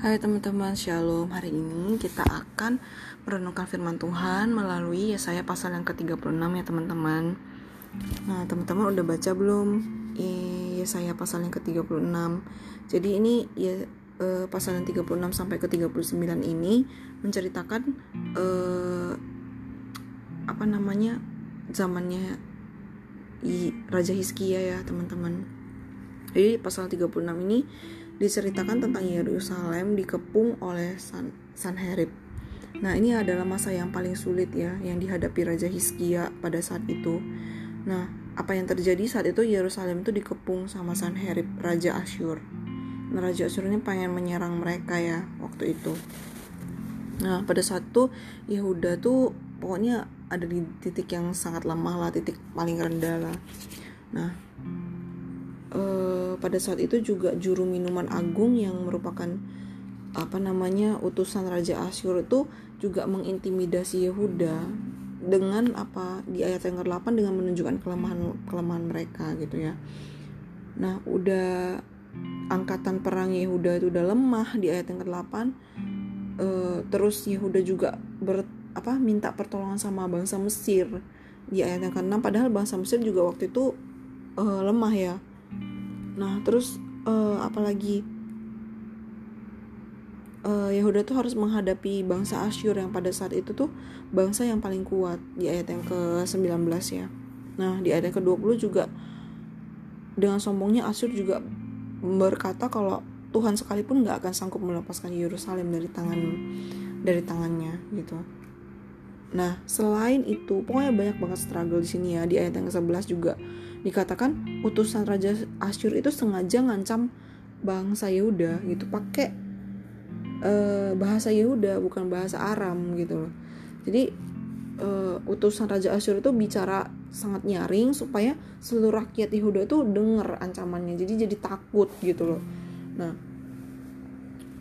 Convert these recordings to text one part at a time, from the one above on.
Hai teman-teman, Shalom. Hari ini kita akan merenungkan firman Tuhan melalui Yesaya pasal yang ke-36 ya teman-teman. Nah, teman-teman udah baca belum Yesaya pasal yang ke-36? Jadi ini ya eh, pasal yang 36 sampai ke 39 ini menceritakan eh, apa namanya? zamannya Raja Hizkia ya, teman-teman. Jadi pasal 36 ini diceritakan tentang Yerusalem dikepung oleh San Sanherib. Nah, ini adalah masa yang paling sulit ya yang dihadapi Raja Hizkia pada saat itu. Nah, apa yang terjadi saat itu Yerusalem itu dikepung sama Sanherib, Raja Asyur. Nah, Raja Asyur ini pengen menyerang mereka ya waktu itu. Nah, pada saat itu Yehuda tuh pokoknya ada di titik yang sangat lemah lah, titik paling rendah lah. Nah, uh, pada saat itu juga juru minuman agung yang merupakan apa namanya utusan raja Asyur itu juga mengintimidasi Yehuda dengan apa di ayat yang ke-8 dengan menunjukkan kelemahan kelemahan mereka gitu ya. Nah, udah angkatan perang Yehuda itu udah lemah di ayat yang ke-8 uh, terus Yehuda juga ber apa minta pertolongan sama bangsa Mesir di ayat yang ke-6 padahal bangsa Mesir juga waktu itu uh, lemah ya nah terus uh, apalagi uh, Yehuda tuh harus menghadapi bangsa Asyur yang pada saat itu tuh bangsa yang paling kuat di ayat yang ke-19 ya. Nah, di ayat yang ke-20 juga dengan sombongnya Asyur juga berkata kalau Tuhan sekalipun nggak akan sanggup melepaskan Yerusalem dari tangan dari tangannya gitu. Nah, selain itu, pokoknya banyak banget struggle di sini ya. Di ayat yang ke-11 juga dikatakan utusan raja Asyur itu sengaja ngancam bangsa Yehuda gitu. Pakai uh, bahasa Yehuda bukan bahasa Aram gitu loh. Jadi uh, utusan raja Asyur itu bicara sangat nyaring supaya seluruh rakyat Yehuda itu dengar ancamannya. Jadi jadi takut gitu loh. Nah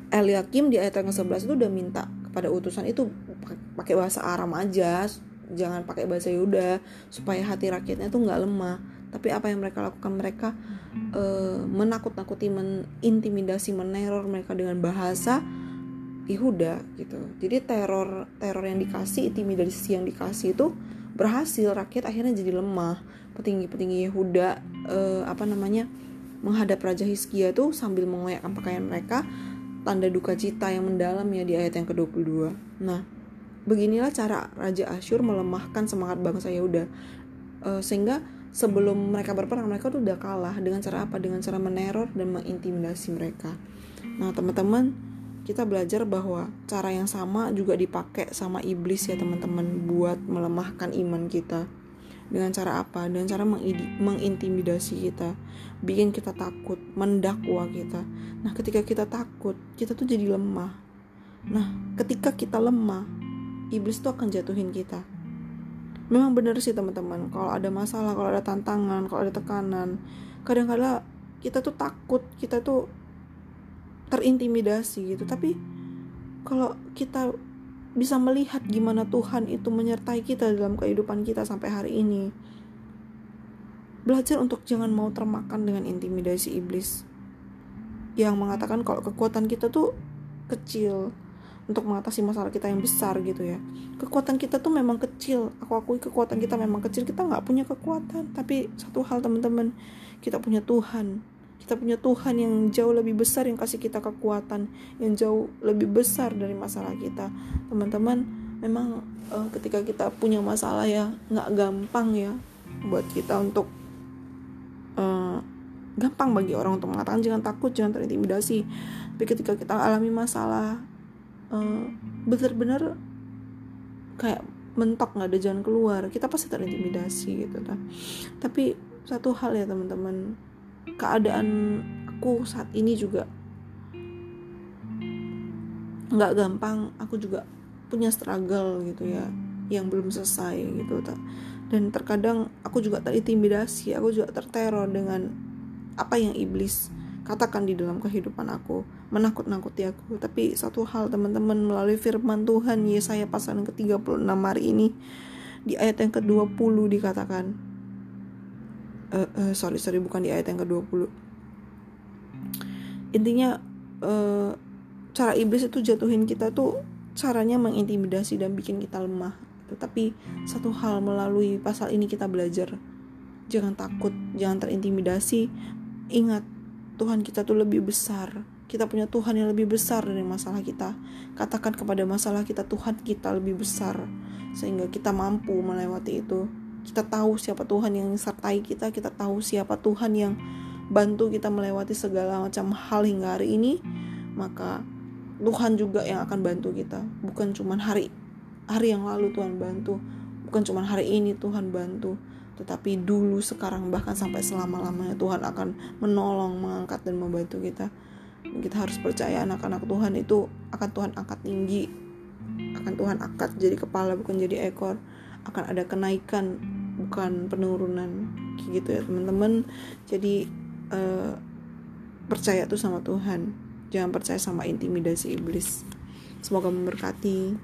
Eliakim di ayat yang ke-11 itu udah minta kepada utusan itu pakai bahasa Aram aja. Jangan pakai bahasa Yehuda supaya hati rakyatnya tuh nggak lemah tapi apa yang mereka lakukan? Mereka uh, menakut-nakuti menintimidasi meneror mereka dengan bahasa Yehuda gitu. Jadi teror teror yang dikasih intimidasi yang dikasih itu berhasil. Rakyat akhirnya jadi lemah. Petinggi-petinggi Yehuda uh, apa namanya menghadap Raja Hizkia tuh sambil mengoyakkan pakaian mereka tanda duka cita yang mendalam ya di ayat yang ke-22 nah beginilah cara Raja Asyur melemahkan semangat bangsa Yehuda uh, sehingga sebelum mereka berperang mereka tuh udah kalah dengan cara apa? Dengan cara meneror dan mengintimidasi mereka. Nah teman-teman kita belajar bahwa cara yang sama juga dipakai sama iblis ya teman-teman buat melemahkan iman kita. Dengan cara apa? Dengan cara mengintimidasi kita bikin kita takut mendakwa kita. Nah ketika kita takut kita tuh jadi lemah. Nah ketika kita lemah iblis tuh akan jatuhin kita memang benar sih teman-teman. Kalau ada masalah kalau ada tantangan kalau ada tekanan kadang-kadang kita tuh takut kita tuh terintimidasi gitu. Tapi kalau kita bisa melihat gimana Tuhan itu menyertai kita dalam kehidupan kita sampai hari ini belajar untuk jangan mau termakan dengan intimidasi iblis yang mengatakan kalau kekuatan kita tuh kecil untuk mengatasi masalah kita yang besar gitu ya. Kekuatan kita tuh memang kecil. Aku akui kekuatan kita memang kecil. Kita nggak punya kekuatan. Tapi satu hal teman-teman kita punya Tuhan. Kita punya Tuhan yang jauh lebih besar yang kasih kita kekuatan yang jauh lebih besar dari masalah kita. Teman-teman memang uh, ketika kita punya masalah ya nggak gampang ya buat kita untuk uh, gampang bagi orang untuk mengatakan jangan takut jangan terintimidasi. Tapi ketika kita alami masalah uh, benar-benar kayak mentok nggak ada jalan keluar. Kita pasti terintimidasi gitu kan. Tapi satu hal ya teman-teman. Keadaan aku saat ini juga nggak gampang. Aku juga punya struggle gitu ya yang belum selesai gitu dan terkadang aku juga terintimidasi aku juga terteror dengan apa yang iblis katakan di dalam kehidupan aku menakut-nakuti aku. Tapi satu hal teman-teman melalui firman Tuhan Yesaya pasal yang ke-36 hari ini di ayat yang ke-20 dikatakan uh, uh, sorry sorry bukan di ayat yang ke-20. Intinya uh, cara iblis itu jatuhin kita tuh caranya mengintimidasi dan bikin kita lemah. Tetapi satu hal melalui pasal ini kita belajar jangan takut jangan terintimidasi. Ingat Tuhan kita tuh lebih besar kita punya Tuhan yang lebih besar dari masalah kita. Katakan kepada masalah kita Tuhan kita lebih besar sehingga kita mampu melewati itu. Kita tahu siapa Tuhan yang sertai kita kita tahu siapa Tuhan yang bantu kita melewati segala macam hal hingga hari ini maka Tuhan juga yang akan bantu kita. Bukan cuma hari hari yang lalu Tuhan bantu bukan cuma hari ini Tuhan bantu tetapi dulu sekarang bahkan sampai selama-lamanya Tuhan akan menolong mengangkat dan membantu kita kita harus percaya anak-anak Tuhan itu akan Tuhan angkat tinggi akan Tuhan angkat jadi kepala bukan jadi ekor. Akan ada kenaikan bukan penurunan. Gitu ya teman-teman. Jadi uh, percaya tuh sama Tuhan. Jangan percaya sama intimidasi iblis. Semoga memberkati